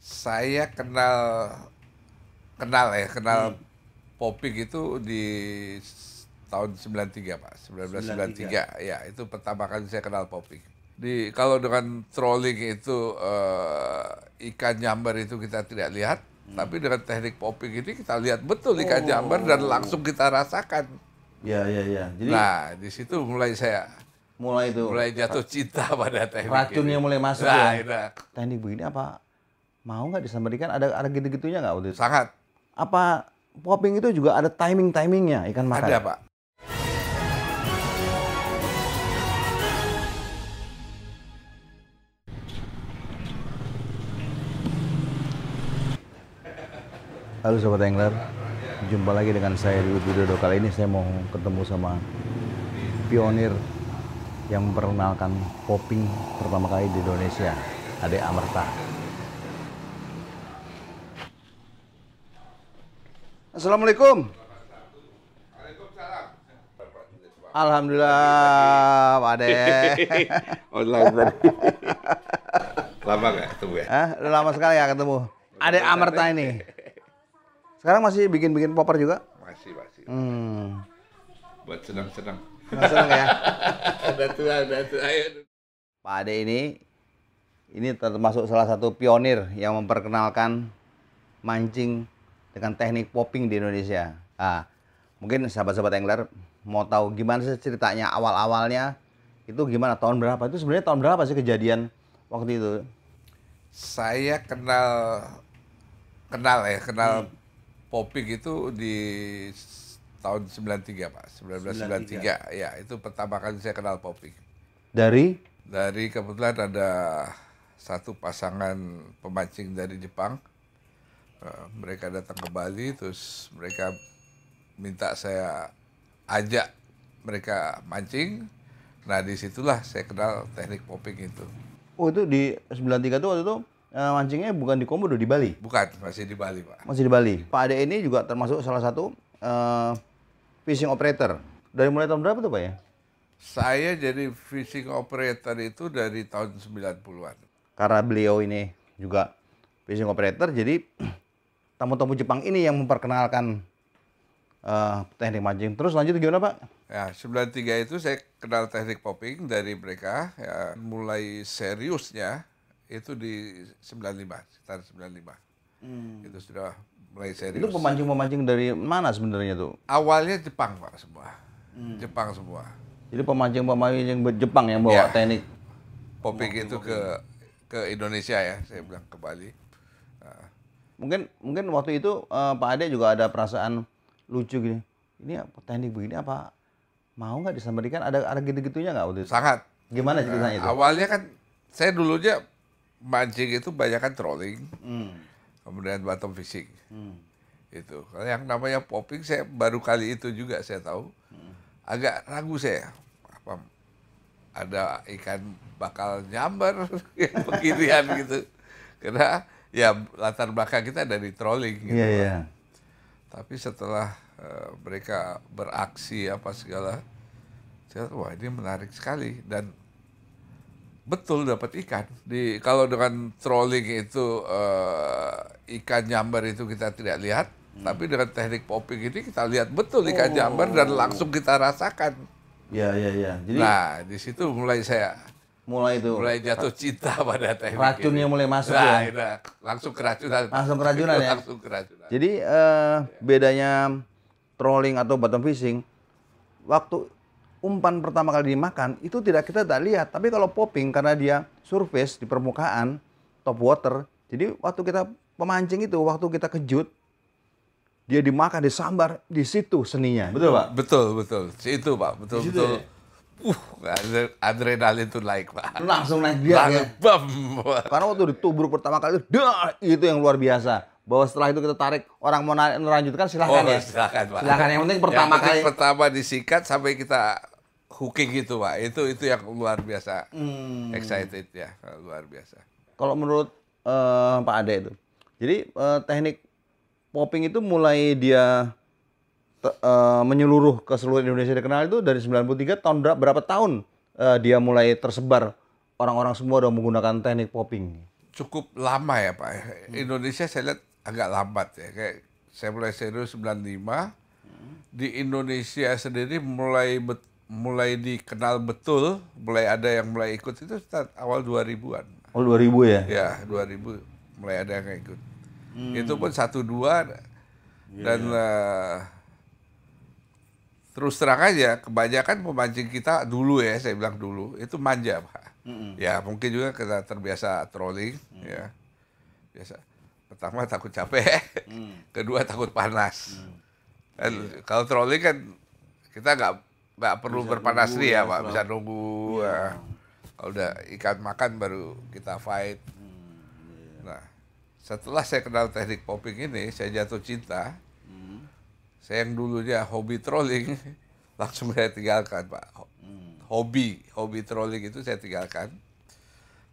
Saya kenal kenal ya, kenal Popik itu di tahun 93, Pak. 1993. Ya, itu pertama kali saya kenal Popik. Di kalau dengan trolling itu eh, ikan nyamber itu kita tidak lihat, tapi dengan teknik Popik ini kita lihat betul ikan nyamber dan langsung kita rasakan. Ya, ya, ya. Jadi Nah, di situ mulai saya mulai itu mulai jatuh cinta pada teknik racunnya ini. mulai masuk Nah, ya. nah, Teknik begini apa mau nggak disambarikan? Ada ada gitu-gitunya nggak waktu itu? sangat Apa popping itu juga ada timing-timingnya ikan makan? ada, Pak. Halo Sobat Angler, jumpa lagi dengan saya di Widodo. Kali ini saya mau ketemu sama pionir yang memperkenalkan popping pertama kali di Indonesia, Ade Amerta. Assalamualaikum. Alhamdulillah, Pak Ade. Tadi. Lama nggak ketemu ya? Hah? Udah lama sekali ya ketemu. Ade Amerta ini. Sekarang masih bikin-bikin popper juga? Masih, masih. Hmm. Buat senang-senang. Seneng ya? Ada tua, ada tua. Pak Ade ini ini termasuk salah satu pionir yang memperkenalkan mancing dengan teknik popping di Indonesia. Ah, mungkin sahabat-sahabat angler mau tahu gimana sih ceritanya awal-awalnya itu gimana tahun berapa? Itu sebenarnya tahun berapa sih kejadian waktu itu? Saya kenal kenal ya, kenal Popik itu di tahun 93, Pak. 1993. Ya, itu pertama kali saya kenal Popik. Dari Dari kebetulan ada satu pasangan pemancing dari Jepang. Eh, mereka datang ke Bali, terus mereka minta saya ajak mereka mancing. Nah, di situlah saya kenal teknik popping itu. oh itu di 93 itu waktu itu eh, mancingnya bukan di Komodo di Bali. Bukan, masih di Bali, Pak. Masih di Bali. Pak Ade ini juga termasuk salah satu eh, fishing operator. Dari mulai tahun berapa tuh Pak ya? Saya jadi fishing operator itu dari tahun 90-an. Karena beliau ini juga fishing operator, jadi tamu-tamu Jepang ini yang memperkenalkan eh, teknik mancing. Terus lanjut gimana Pak? Ya, 93 itu saya kenal teknik popping dari mereka. Ya, mulai seriusnya itu di 95, sekitar 95. Itu sudah mulai serius. Itu pemancing-pemancing dari mana sebenarnya tuh? Awalnya Jepang, Pak, semua. Jepang semua. Jadi pemancing-pemancing Jepang yang bawa Iya. teknik. Popping itu ke ke Indonesia ya, saya bilang ke Bali. Mungkin mungkin waktu itu eh, Pak Ade juga ada perasaan lucu gini. Ini apa, teknik begini apa mau nggak disambarikan? Ada ada gitu-gitunya nggak waktu itu? sangat. Gimana ceritanya itu? Nah, awalnya kan saya dulunya mancing itu banyak kan trolling, Hmm. kemudian bottom fishing. Hmm. itu kalau yang namanya popping saya baru kali itu juga saya tahu agak ragu saya apa ada ikan bakal nyamber beginian gitu karena ya latar belakang kita dari trolling gitu Iya Pak. iya. tapi setelah eh, mereka beraksi apa segala saya wah ini menarik sekali dan betul dapat ikan di kalau dengan trolling itu eh, ikan nyamber itu kita tidak lihat tapi dengan teknik popping ini kita lihat betul ikan nyamber dan langsung kita rasakan Iya iya iya. Jadi nah di situ mulai saya mulai itu mulai jatuh cinta pada teknik racunnya ini. mulai masuk nah, ya. nah, langsung keracunan Langsung keracunan ya? langsung keracunan Jadi eh, bedanya trolling atau bottom fishing, waktu umpan pertama kali dimakan itu tidak kita tidak lihat. Tapi kalau popping karena dia surface di permukaan, top water, jadi waktu kita pemancing itu, waktu kita kejut, dia dimakan, disambar, di situ seninya. Betul pak? Betul, betul. Itu, Pak. Betul, Di situ betul. ya? Uh, adre- adrenalin itu naik, Pak. Langsung naik dia ya. Langsung bam. Karena waktu ditubruk pertama kali, dah, itu yang luar biasa. Bahwa setelah itu kita tarik, orang mau melanjutkan silahkan Oh, ya. silakan, Pak. Silakan, yang penting pertama Yang penting kali. pertama disikat sampai kita hooking gitu, Pak. Itu itu yang luar biasa. Hmm. Excited ya, luar biasa. Kalau menurut eh, Pak Ade itu, jadi eh, teknik popping itu mulai dia eh, menyeluruh ke seluruh Indonesia dikenal itu dari 93 tahun berapa, tahun eh, dia mulai tersebar orang-orang semua udah menggunakan teknik popping. cukup lama ya Pak. Indonesia saya lihat agak lambat ya. Kayak saya mulai serius 95. Di Indonesia sendiri mulai bet- mulai dikenal betul, mulai ada yang mulai ikut itu start awal 2000-an. Oh 2000 ya? Ya, 2000 mulai ada yang ikut. Itu pun satu dua dan eh, terus terang aja kebanyakan pemancing kita dulu ya saya bilang dulu itu manja pak. Ya mungkin juga kita terbiasa trolling ya biasa. Pertama takut capek, kedua takut panas. Dan kalau trolling kan kita nggak nggak perlu berpanas nih ya pak, bisa nunggu. ya. Kalau udah ikan makan baru kita fight. Nah, setelah saya kenal teknik popping ini, saya jatuh cinta. Saya yang dulunya hobi trolling, langsung saya tinggalkan, Pak. Ho- Hobi, hobi trolling itu saya tinggalkan.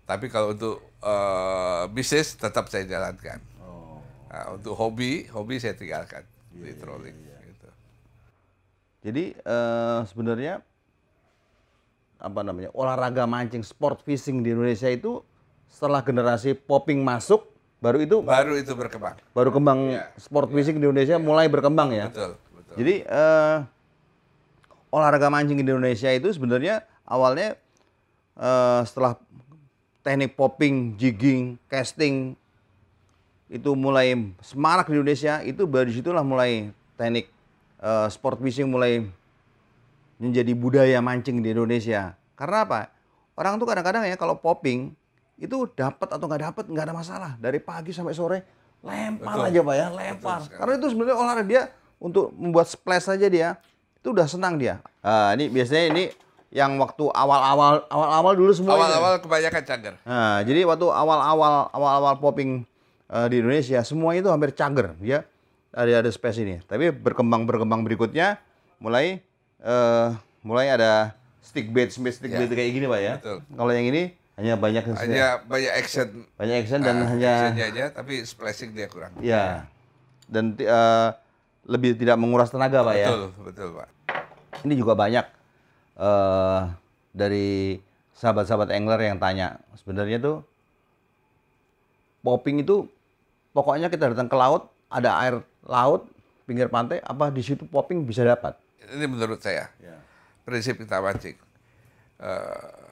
Tapi kalau untuk eh, bisnis tetap saya jalankan. Oh. Nah, untuk hobi, hobi saya tinggalkan di trolling. Gitu. Jadi eh, sebenarnya apa namanya olahraga mancing sport fishing di Indonesia itu setelah generasi popping masuk baru itu Baru itu berkembang. baru kembang sport fishing di Indonesia mulai berkembang ya. Betul, betul. Jadi eh, olahraga mancing di Indonesia itu sebenarnya awalnya eh, setelah teknik popping, jigging, casting itu mulai semarak di Indonesia itu dari situlah mulai teknik eh, sport fishing mulai menjadi budaya mancing di Indonesia. Karena apa? Orang tuh kadang-kadang ya kalau popping itu dapat atau nggak dapat nggak ada masalah dari pagi sampai sore lempar Betul. aja pak ya lempar. sekali. Karena itu sebenarnya olahraga dia untuk membuat splash saja dia itu udah senang dia. Ah, ini biasanya ini yang waktu awal-awal awal-awal dulu semua. ini. Awal-awal kebanyakan cager. Nah, jadi waktu awal-awal awal-awal popping eh, di Indonesia semua itu hampir cager ya ada ada space ini. Tapi berkembang berkembang berikutnya mulai eh, mulai ada stick bait stick stick Ya. bait kayak gini pak ya. Kalau yang ini hanya banyak Hanya banyak action. banyak action dan ah, hanya actionnya aja, tapi splashing dia kurang. ya dan eh, lebih tidak menguras tenaga pak ya. Betul, betul Pak. Ini juga banyak eh dari sahabat-sahabat angler yang tanya sebenarnya tuh popping itu pokoknya kita datang ke laut ada air laut pinggir pantai apa di situ popping bisa dapat. Ini menurut saya prinsip kita mancing. Eh,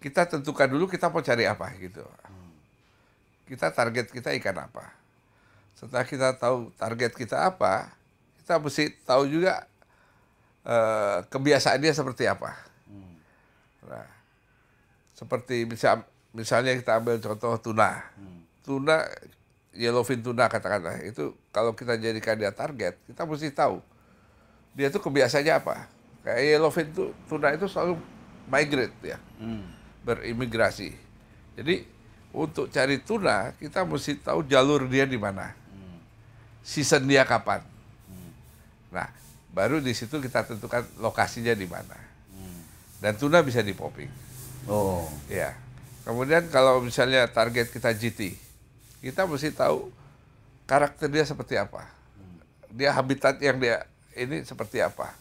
kita tentukan dulu kita mau cari apa gitu. Kita target kita ikan apa. Setelah kita tahu target kita apa, kita mesti tahu juga eh, kebiasaan dia seperti apa. Nah, seperti misal, misalnya kita ambil contoh tuna. Tuna, yellowfin tuna katakanlah, itu kalau kita jadikan dia target, kita mesti tahu dia tuh kebiasaannya apa. Kayak yellowfin tuna itu selalu migrate ya, berimigrasi. Jadi untuk cari tuna kita mesti tahu jalur dia di mana, season dia kapan. Nah, baru di situ kita tentukan lokasinya di mana. Dan tuna bisa di popping. Oh. Ya. Kemudian kalau misalnya target kita GT, kita mesti tahu karakter dia seperti apa. Dia habitat yang dia ini seperti apa.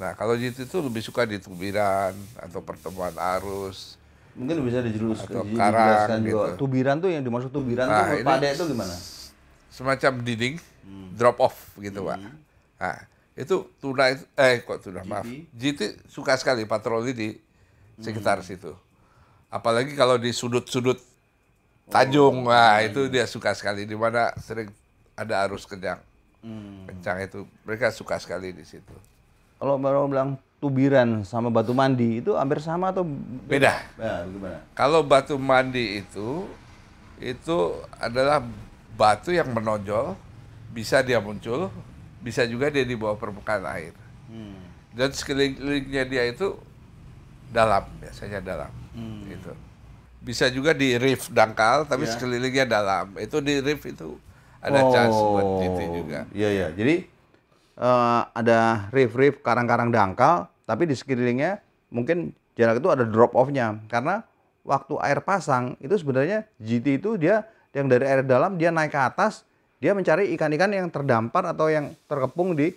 Nah, kalau GT itu lebih suka di tubiran atau pertemuan arus. Mungkin bisa dijelus, Atau dijelaskan karang, juga. gitu. Tubiran tuh yang dimaksud tubiran Nah, tuh pada itu gimana? Semacam dinding, drop off gitu, Pak. Nah, itu tuna itu, eh kok tuna, maaf. GT suka sekali patroli di sekitar situ. Apalagi kalau di sudut-sudut Tanjung, wah itu dia suka sekali di mana sering ada arus kencang. Kencang itu mereka suka sekali di situ. Kalau baru bilang tubiran sama batu mandi itu hampir sama atau Beda. Ya? Kalau batu mandi itu itu adalah batu yang menonjol, bisa dia muncul, bisa juga dia di bawah permukaan air. Dan sekelilingnya dia itu dalam, biasanya dalam. Gitu. Bisa juga di reef dangkal, tapi Ya. sekelilingnya dalam. Itu di reef itu ada chance buat itu juga. Iya iya. Jadi eh, ada reef-reef karang-karang dangkal, tapi di sekelilingnya mungkin jarak itu ada drop off-nya karena waktu air pasang itu sebenarnya GT itu dia yang dari air dalam dia naik ke atas, dia mencari ikan-ikan yang terdampar atau yang terkepung di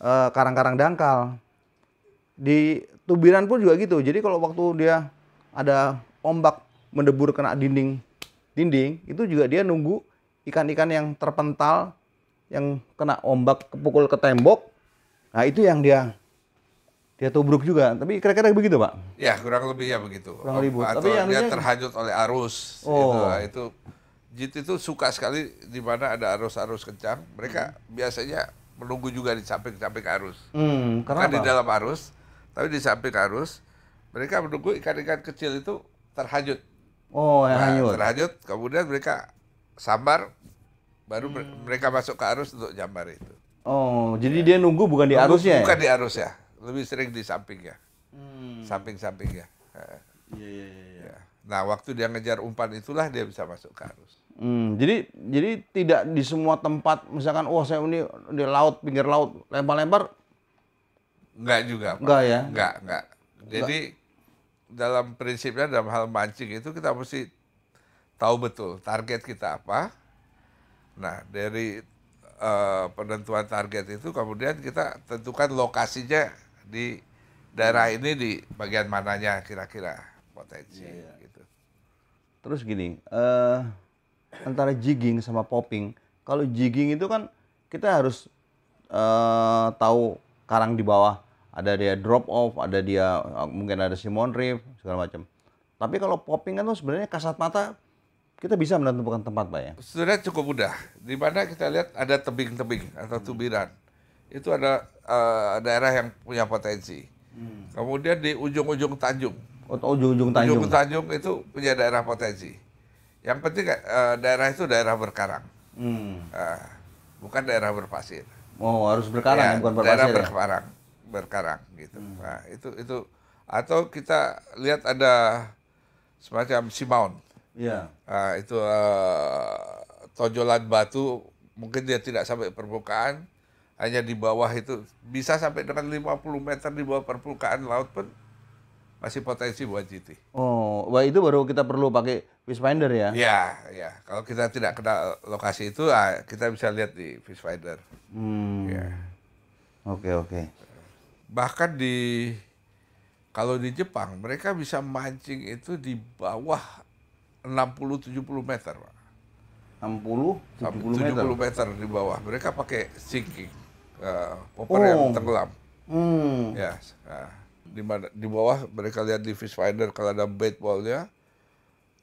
eh, karang-karang dangkal. Di tubiran pun juga gitu. Jadi kalau waktu dia ada ombak mendebur kena dinding dinding itu juga dia nunggu ikan-ikan yang terpental yang kena ombak kepukul ke tembok nah itu yang dia dia tubruk juga tapi kira-kira begitu pak Ya kurang lebih ya begitu. Kurang lebih. Atau Tapi dia anunya- terhanyut oleh arus. Oh. Gitu. Itu JIT itu suka sekali di mana ada arus-arus kencang. Mereka biasanya menunggu juga di samping-samping arus. hmm, Bukan di dalam arus, tapi di samping arus. Mereka menunggu ikan-ikan kecil itu terhanyut. oh yang Nah, hanyut terhanyut, kemudian mereka sambar, baru Hmm. mereka masuk ke arus untuk jambar itu. oh jadi dia nunggu bukan di Nunggu- arusnya ya? Bukan di arus ya, lebih sering di sampingnya, Hmm. samping-sampingnya. Eh. Iya, iya, iya, iya. Ya. Nah, waktu dia ngejar umpan itulah dia bisa masuk ke arus. Hmm, jadi jadi tidak di semua tempat misalkan wah saya ini di laut pinggir laut lempar-lempar Enggak juga, Pak. enggak ya? Enggak, enggak. Jadi dalam prinsipnya dalam hal mancing itu kita mesti tahu betul target kita apa. Nah, dari eh, penentuan target itu kemudian kita tentukan lokasinya di daerah ini di bagian mananya kira-kira potensi gitu. Terus gini, eh antara jigging sama popping. Kalau jigging itu kan kita harus eh tahu karang di bawah, ada dia drop off, ada dia mungkin ada Simon Reef segala macam. Tapi kalau popping kan tuh sebenarnya kasat mata kita bisa menentukan tempat, Pak ya. Sebenarnya cukup mudah. Di mana kita lihat ada tebing-tebing atau tubiran. Itu ada eh, daerah yang punya potensi. Kemudian di ujung-ujung Tanjung. Atau ujung-ujung Tanjung. Ujung Tanjung itu punya daerah potensi. Yang penting eh, daerah itu daerah berkarang. Hmm. Eh, bukan daerah berpasir. Oh, harus berkarang Ya, ya, bukan daerah berpasir ya? berkarang, berkarang gitu. Nah, itu itu atau kita lihat ada semacam simaun. Iya. Ah, itu eh, tonjolan batu mungkin dia tidak sampai permukaan hanya di bawah itu bisa sampai dengan 50 meter di bawah permukaan laut pun masih potensi buat GT. Oh, wah itu baru kita perlu pakai fish finder ya? Ya, ya. Kalau kita tidak kenal lokasi itu, ah, kita bisa lihat di fish finder. Hmm. Ya. Oke, oke. Bahkan di kalau di Jepang mereka bisa mancing itu di bawah 60-70 meter, Pak. 60, 70 Sampai meter. 70 meter di bawah. Mereka pakai sinking, eh, popper yang Oh. tenggelam. Hmm. Ya, nah, di mana di bawah mereka lihat di fish finder kalau ada bait ballnya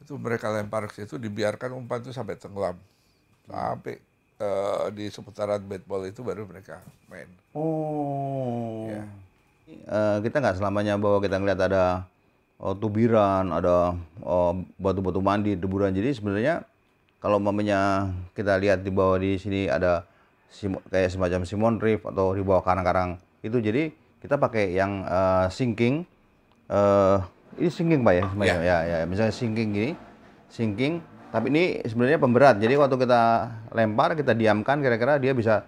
itu mereka lempar ke situ dibiarkan umpan itu sampai tenggelam sampai eh, di seputaran bait ball itu baru mereka main. Oh. Ya. Eh, kita nggak selamanya bahwa kita ngeliat ada oh, tubiran, ada oh, batu-batu mandi, deburan. Jadi sebenarnya kalau mamanya kita lihat di bawah di sini ada sim- kayak semacam Simon Reef atau di bawah karang-karang itu. Jadi kita pakai yang eh, sinking eh ini sinking pak ya? Semacam ya. ya. Misalnya sinking gini sinking. Tapi ini sebenarnya pemberat. Jadi waktu kita lempar kita diamkan kira-kira dia bisa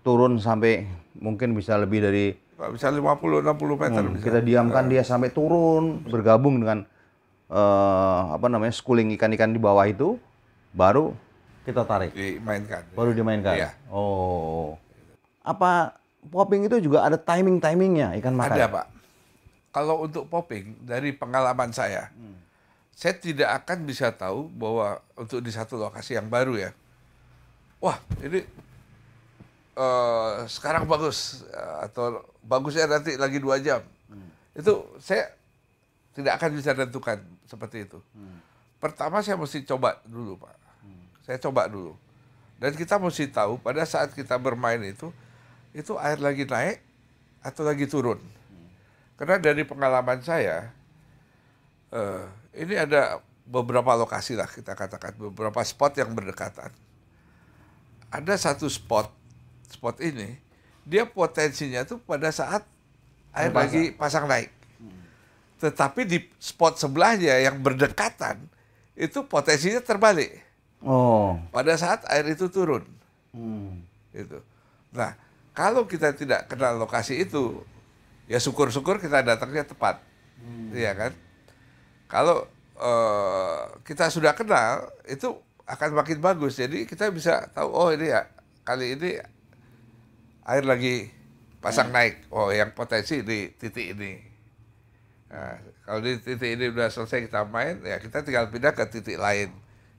turun sampai mungkin bisa lebih dari Bisa 50-60 meter Hmm, bisa. kita diamkan dia sampai turun bergabung dengan eh, apa namanya schooling ikan-ikan di bawah itu baru kita tarik dimainkan. baru dimainkan Iya. oh apa popping itu juga ada timing timingnya ikan makan Ada Pak. Kalau untuk popping dari pengalaman saya, saya tidak akan bisa tahu bahwa untuk di satu lokasi yang baru ya, wah ini eh, sekarang bagus eh, atau bagusnya nanti lagi dua jam, itu saya tidak akan bisa tentukan seperti itu. Pertama saya mesti coba dulu Pak, saya coba dulu, dan kita mesti tahu pada saat kita bermain itu, itu air lagi naik atau lagi turun. Karena dari pengalaman saya, eh, ini ada beberapa lokasi lah kita katakan, beberapa spot yang berdekatan. Ada satu spot, spot ini, dia potensinya tuh pada saat air Pasang. lagi pasang naik. Tetapi di spot sebelahnya yang berdekatan, itu potensinya terbalik. oh Pada saat air itu turun. Hmm. Gitu. Nah, kalau kita tidak kenal lokasi itu, ya syukur-syukur kita datangnya tepat, iya kan? Kalau eh, kita sudah kenal, itu akan makin bagus. Jadi kita bisa tahu, oh ini ya kali ini air lagi pasang naik. Oh, yang potensi di titik ini. Nah, kalau di titik ini udah selesai kita main, ya kita tinggal pindah ke titik lain.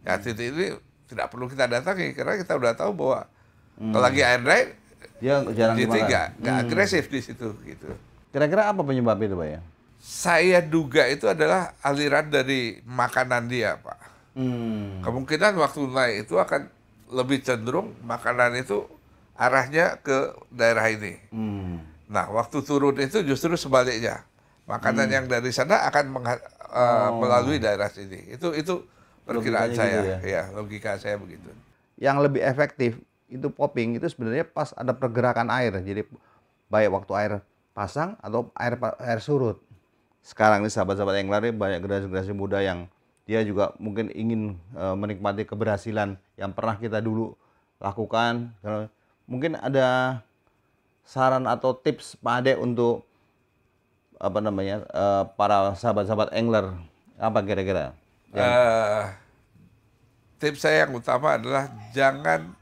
Ya titik ini tidak perlu kita datangi karena kita udah tahu bahwa kalau lagi air dry, Dia jarang titik nggak nggak agresif di situ gitu. Kira-kira apa penyebab itu, Pak ya? Saya duga itu adalah aliran dari makanan dia, Pak. Hmm. Kemungkinan waktu naik itu akan lebih cenderung makanan itu arahnya ke daerah ini. Hmm. Nah, waktu turun itu justru sebaliknya. Makanan yang dari sana akan mengha- eh, Oh. melalui daerah sini. Itu itu perkiraan Logikanya saya. gitu ya. logika saya begitu. Yang lebih efektif itu popping itu sebenarnya pas ada pergerakan air. Jadi baik waktu air pasang atau air air surut. Sekarang ini sahabat-sahabat angler ini banyak generasi-generasi muda yang dia juga mungkin ingin eh, menikmati keberhasilan yang pernah kita dulu lakukan. Mungkin ada saran atau tips Pak Ade untuk apa namanya eh, para sahabat-sahabat angler apa kira-kira? Eh, tips saya yang utama adalah jangan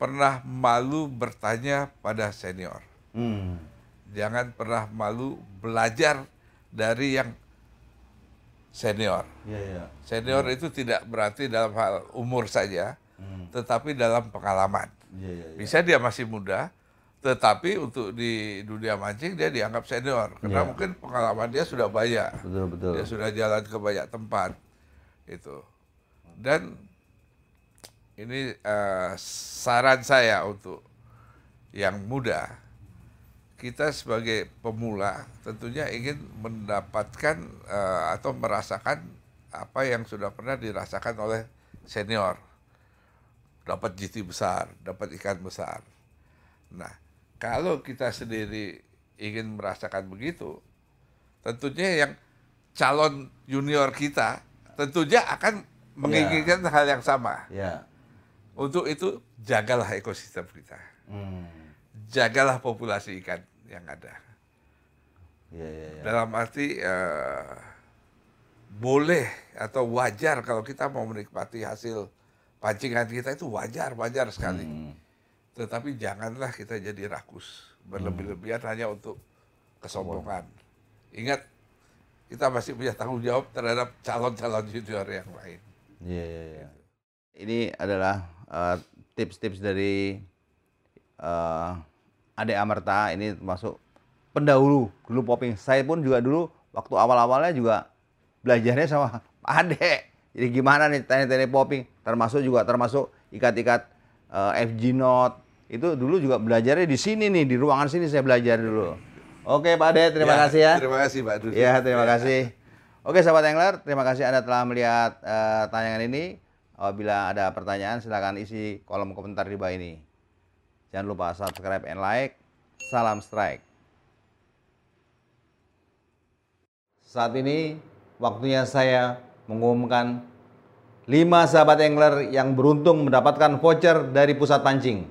pernah malu bertanya pada senior. Hmm. Jangan pernah malu belajar dari yang senior. Iya, iya. Senior itu tidak berarti dalam hal umur saja, tetapi dalam pengalaman. Iya, iya, iya. Bisa dia masih muda, tetapi untuk di dunia mancing dia dianggap senior karena Iya. mungkin pengalaman dia sudah banyak. Betul, betul. Dia sudah jalan ke banyak tempat. Itu. Dan ini eh, saran saya untuk yang muda, kita sebagai pemula tentunya ingin mendapatkan eh, atau merasakan apa yang sudah pernah dirasakan oleh senior. Dapat GT besar, dapat ikan besar. Nah, kalau kita sendiri ingin merasakan begitu, tentunya yang calon junior kita tentunya akan menginginkan hal yang sama. Ya. Untuk itu jagalah ekosistem kita, Hmm. jagalah populasi ikan yang ada. Ya, ya, ya. Dalam arti eh, boleh atau wajar kalau kita mau menikmati hasil pancingan kita itu wajar, wajar sekali. Hmm. Tetapi janganlah kita jadi rakus, berlebih-lebihan hanya untuk kesombongan. Ingat, kita masih punya tanggung jawab terhadap calon-calon junior yang lain. Iya, iya, iya. Ini adalah eh, tips-tips dari eh, Ade Amerta. Ini termasuk pendahulu dulu popping. Saya pun juga dulu waktu awal-awalnya juga belajarnya sama Ade. Jadi gimana nih teknik-teknik popping? Termasuk juga termasuk ikat-ikat eh, FG knot. Itu dulu juga belajarnya di sini nih, di ruangan sini saya belajar dulu. Oke Pak Ade, terima kasih ya. Terima kasih Pak Dusi. Ya, terima kasih. Oke, sahabat angler, terima kasih Anda telah melihat eh, tayangan ini. Apabila ada pertanyaan, silakan isi kolom komentar di bawah ini. Jangan lupa subscribe and like. Salam strike. Saat ini waktunya saya mengumumkan 5 sahabat angler yang beruntung mendapatkan voucher dari pusat pancing.